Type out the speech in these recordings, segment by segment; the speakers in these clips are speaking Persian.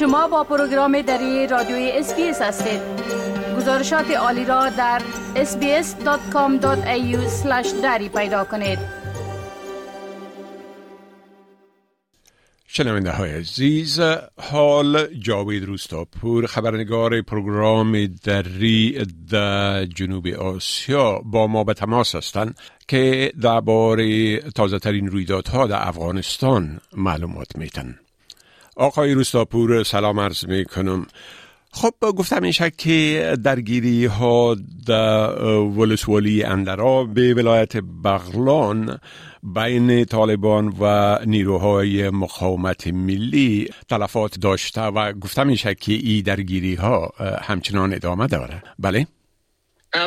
شما با پروگرام دری رادیوی SBS هستید. گزارشات عالی را در sbs.com.au دری پیدا کنید. شنونده های عزیز حال جاوید روستاپور خبرنگار پروگرام دری در جنوب آسیا با ما به تماس هستند که درباره تازه ترین رویدادها در افغانستان معلومات میتن آقای روستاپور سلام عرض می کنم خب گفتم این که درگیری ها در ولسوالی اندرا به ولایت بغلان بین طالبان و نیروهای مقاومت ملی تلفات داشته و گفتم این که این درگیری ها همچنان ادامه داره. بله؟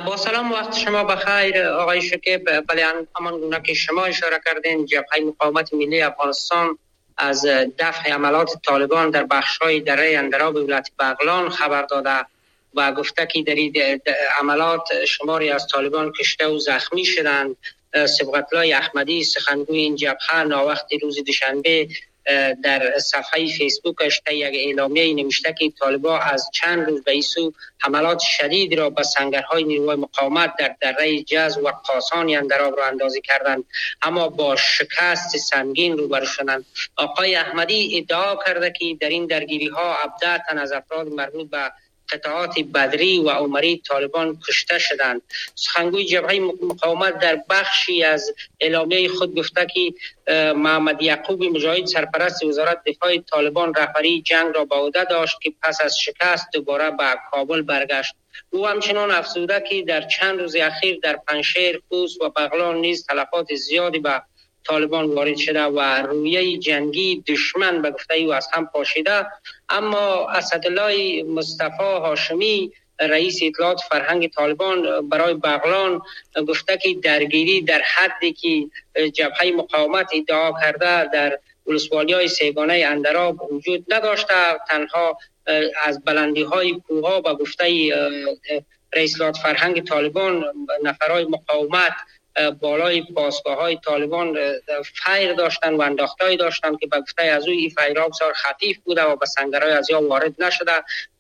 با سلام وقت شما بخیر. آقای شکیب بله همان گونه که شما اشاره کردین جبهه مقاومت ملی افغانستان از دفع عملات طالبان در های دره اندراب ولایت بغلان خبر داده و گفته که در این عملات شماری از طالبان کشته و زخمی شدند. سبقت احمدی سخنگوی این جبهه ناوقت روز دوشنبه در صفحه فیسبوکش تا یک اعلامیه نوشته که طالبا از چند روز به ایسو حملات شدید را به سنگرهای نیروی مقاومت در دره جز و قاسان اندراب را اندازی کردند. اما با شکست سنگین روبرو شدند. آقای احمدی ادعا کرده که در این درگیری ها ابدعتا از افراد مربوط به قطعات بدری و عمری طالبان کشته شدند. سخنگوی جبهه مقاومت در بخشی از اعلامیه خود گفته که محمد یعقوب مجاهد سرپرست وزارت دفاع طالبان رهبری جنگ را به عهده داشت که پس از شکست دوباره به کابل برگشت. او همچنان افزوده که در چند روز اخیر در پنشیر خوست و بغلان نیز تلفات زیادی به طالبان وارد شده و رویه جنگی دشمن به گفته او از هم پاشیده. اما اسدالله مصطفی هاشمی رئیس اطلاعات فرهنگ طالبان برای بغلان گفته که درگیری در حدی که جبهه مقاومت ادعا کرده در ولسوالی های سیگانه اندراب وجود نداشته. تنها از بلندی های کوها و گفته رئیس فرهنگ طالبان نفرهای مقاومت بالای پاسگاه های طالبان فیر داشتن و انداختایی داشتن که به گفته از او این فیرها بسیار خطیف بوده و به سنگرهای از یا وارد نشده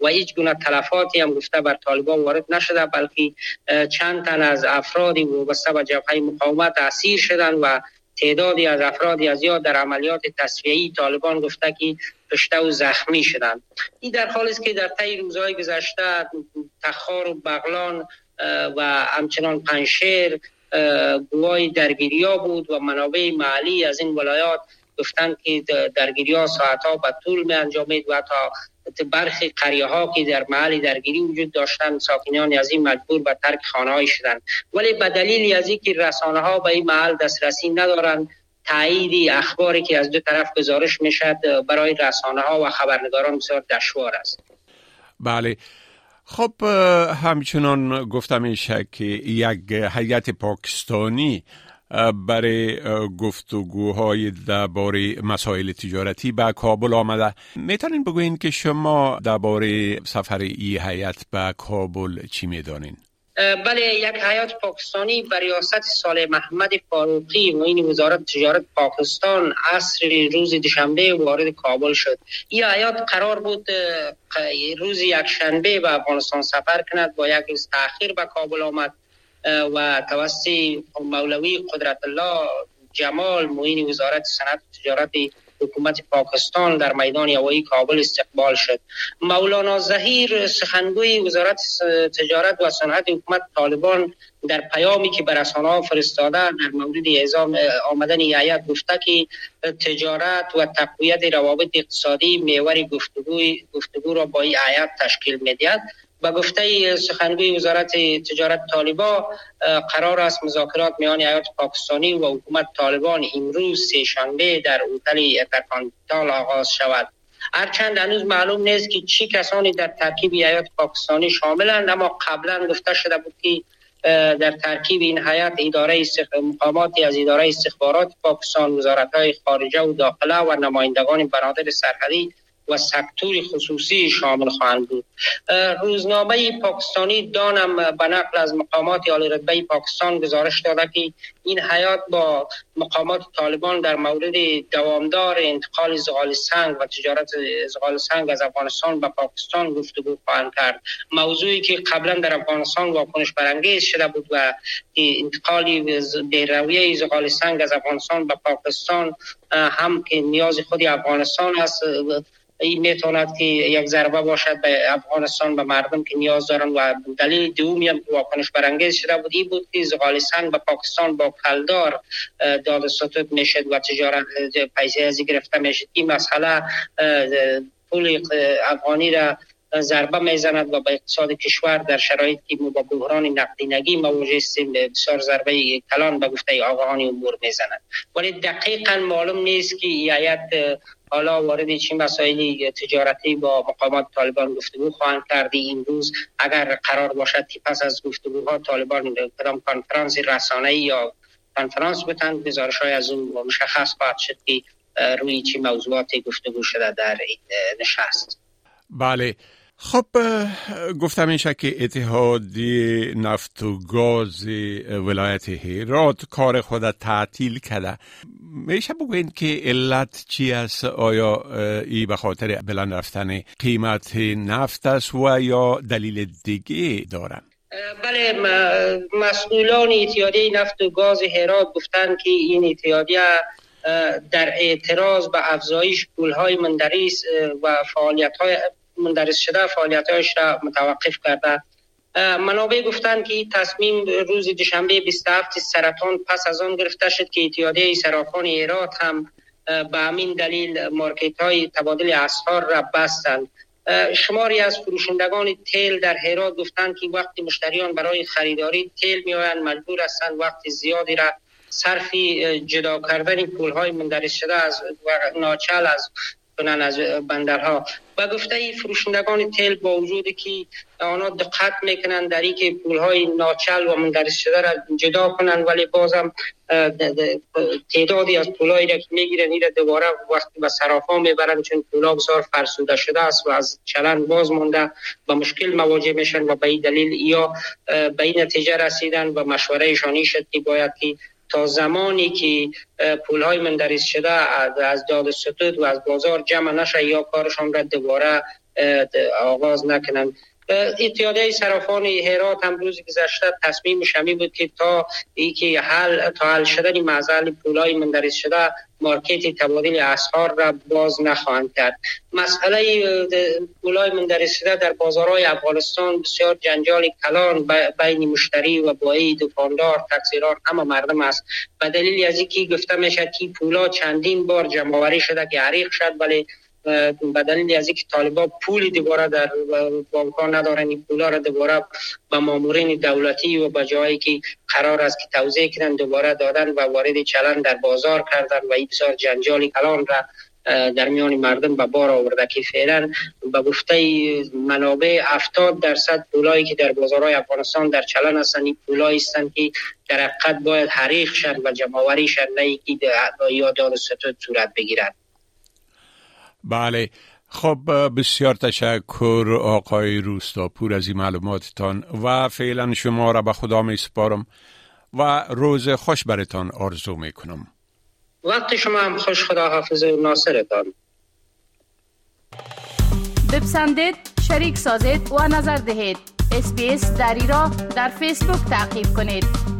و هیچ گونه تلفاتی هم گفته بر طالبان وارد نشده بلکه چند تن از افرادی وابسته به جبهه مقاومت اسیر شدن و تعدادی از افرادی از یا در عملیات تصفیه‌ای طالبان گفته که کشته و زخمی شدند. این در حالی است که در طی روزهای گذشته تخار و بغلان و همچنان پنشیر گوای درگیری ها بود و منابع محلی از این ولایات گفتن که درگیری ها ساعت ها به طول می انجامید و تا برخی قریه ها که در محل درگیری وجود داشتن ساکنان از این مجبور به ترک خانه های شدن ولی به دلیل از اینکه رسانه ها به این محل دسترسی ندارند تایید اخباری که از دو طرف گزارش می‌شد برای رسانه ها و خبرنگاران بسیار دشوار است. بله. خب همچنان گفتم میشه که یک هیئت پاکستانی برای گفتگوهای درباره مسائل تجارتی به کابل آمده. می‌تونین بگوین که شما درباره سفر ای هیئت به کابل چی می‌دانین؟ بله یک حیات پاکستانی بر ریاست سال محمد فاروقی این وزارت تجارت پاکستان عصر روز دوشنبه وارد کابل شد. این حیات قرار بود روز یک شنبه به افغانستان سفر کند با یک روز تاخیر به کابل آمد. و توسط مولوی قدرت الله جمال معین وزارت صنعت تجارت حکومت پاکستان در میدان هوایی کابل استقبال شد. مولانا زهیر سخنگوی وزارت تجارت و صنعت حکومت طالبان در پیامی که به رسانه فرستاده در مورد اعزام آمدن هیئت گفته که تجارت و تقویت روابط اقتصادی محور گفتگو گفتگو را با این تشکیل می‌دهد. به گفته سخنگوی وزارت تجارت طالبا قرار است مذاکرات میان ایالات پاکستانی و حکومت طالبان امروز سهشنبه در هتل اترکانتال آغاز شود. هرچند هنوز معلوم نیست که چی کسانی در ترکیب ایالات پاکستانی شاملند اما قبلا گفته شده بود که در ترکیب این حیات اداره مقاماتی از اداره استخبارات پاکستان وزارت های خارجه و داخله و نمایندگان بنادر سرحدی و سکتور خصوصی شامل خواهند بود. روزنامه پاکستانی دانم به نقل از مقامات عالی رتبه پاکستان گزارش داده که این حیات با مقامات طالبان در مورد دوامدار انتقال زغال سنگ و تجارت زغال سنگ از افغانستان به پاکستان گفتگو خواهند کرد. موضوعی که قبلا در افغانستان واکنش برانگیز شده بود و انتقال بیرویه زغال سنگ از افغانستان به پاکستان هم که نیاز خود افغانستان است این می‌تواند که یک ضربه باشد به افغانستان به مردم که نیاز دارن و دلیل دومی هم واکنش برانگیز شده بود این بود که زغال سنگ به پاکستان با کلدار داد ستود می‌شد و تجارت پیسه ازی گرفته می‌شد. این مسئله پول افغانی را ضربه می‌زند و به اقتصاد کشور در شرایط که با بحران نقدینگی مواجه هستیم بسیار ضربه کلان به گفته آقایان امور می‌زند. ولی دقیقا معلوم نیست که ایت حالا وارد چه مسائل تجارتی با مقامات طالبان گفتگو خواهند کرد. این روز اگر قرار باشد که پس از گفتگوها طالبان کدام کنفرانس رسانه یا کنفرانس بتن گزارش های از اون مشخص خواهد شد که روی چه موضوعات گفتگو شده در این نشست. بله. خب گفتم این که اتحادی نفت و گاز ولایت هرات کار خود تعطیل کرده. میشه بگوین که علت چی است؟ آیا ای به خاطر بلند رفتن قیمت نفت است و یا دلیل دیگه دارن؟ بله مسئولان اتحادیه نفت و گاز هرات گفتن که این اتحادیه در اعتراض به افزایش پولهای مندریس و فعالیت های مندرس شده فعالیتهایش را متوقف کرده. منابع گفتند که تصمیم روز دوشنبه 27 سرطان پس از آن گرفته شد که اتحادیه سرافان ایرات هم به همین دلیل مارکت های تبادل اسعار را بستند. شماری از فروشندگان تیل در هرات گفتند که وقتی مشتریان برای خریداری تیل میآیند. مجبور هستند وقت زیادی را صرف جدا کردن پول های مندرس شده از ناچل از کنن از بندرها و گفته فروشندگان تیل با وجود که آنها دقت می‌کنن در که پول های ناچل و مندرس شده را جدا کنن ولی بازم تعدادی از پولایی را که می‌گیرن این دوباره وقتی به صرافا می‌برن چون پولا بسیار فرسوده شده است و از چلن باز مونده با مشکل مواجه میشن و به این دلیل یا به این نتیجه رسیدن و مشوره شانی شد که باید که تا زمانی که پول های مندرس شده از داد ستود و از بازار جمع نشه یا کارشان را دوباره آغاز نکنند. اتحادیه صرافان هرات هم روز گذشته تصمیم شمی بود که تا ای که حل تا حل شدن معضل پولای مندرس شده مارکت تبادل اسعار را باز نخواهند کرد. مسئله پولای مندرس شده در بازارهای افغانستان بسیار جنجال کلان بین مشتری و بایی دکاندار تقصیران همه مردم است. به دلیل از اینکه گفته میشه که پولا چندین بار جمع شده که عریق شد ولی به دلیل از اینکه طالبا پول دوباره در بانک ها ندارن این پولا را دوباره به مامورین دولتی و به جایی که قرار است که توضیح کنن دوباره دادن و وارد چلن در بازار کردن و این بسیار جنجالی کلان را در میان مردم به بار آورده که فعلا به گفته منابع 70 درصد پولایی که در بازارهای افغانستان در چلن هستند این پولایی هستند که در حقیقت باید حریق شد و جمعوری شد نه که یا ستود صورت بگیرد بله. خب بسیار تشکر آقای روستاپور از این معلوماتتان و فعلا شما را به خدا می سپارم و روز خوش برتان آرزو می کنم. وقت شما هم خوش خدا حافظ ناصرتان. بپسندید شریک سازید و نظر دهید. اسپیس دری را در فیسبوک تعقیب کنید.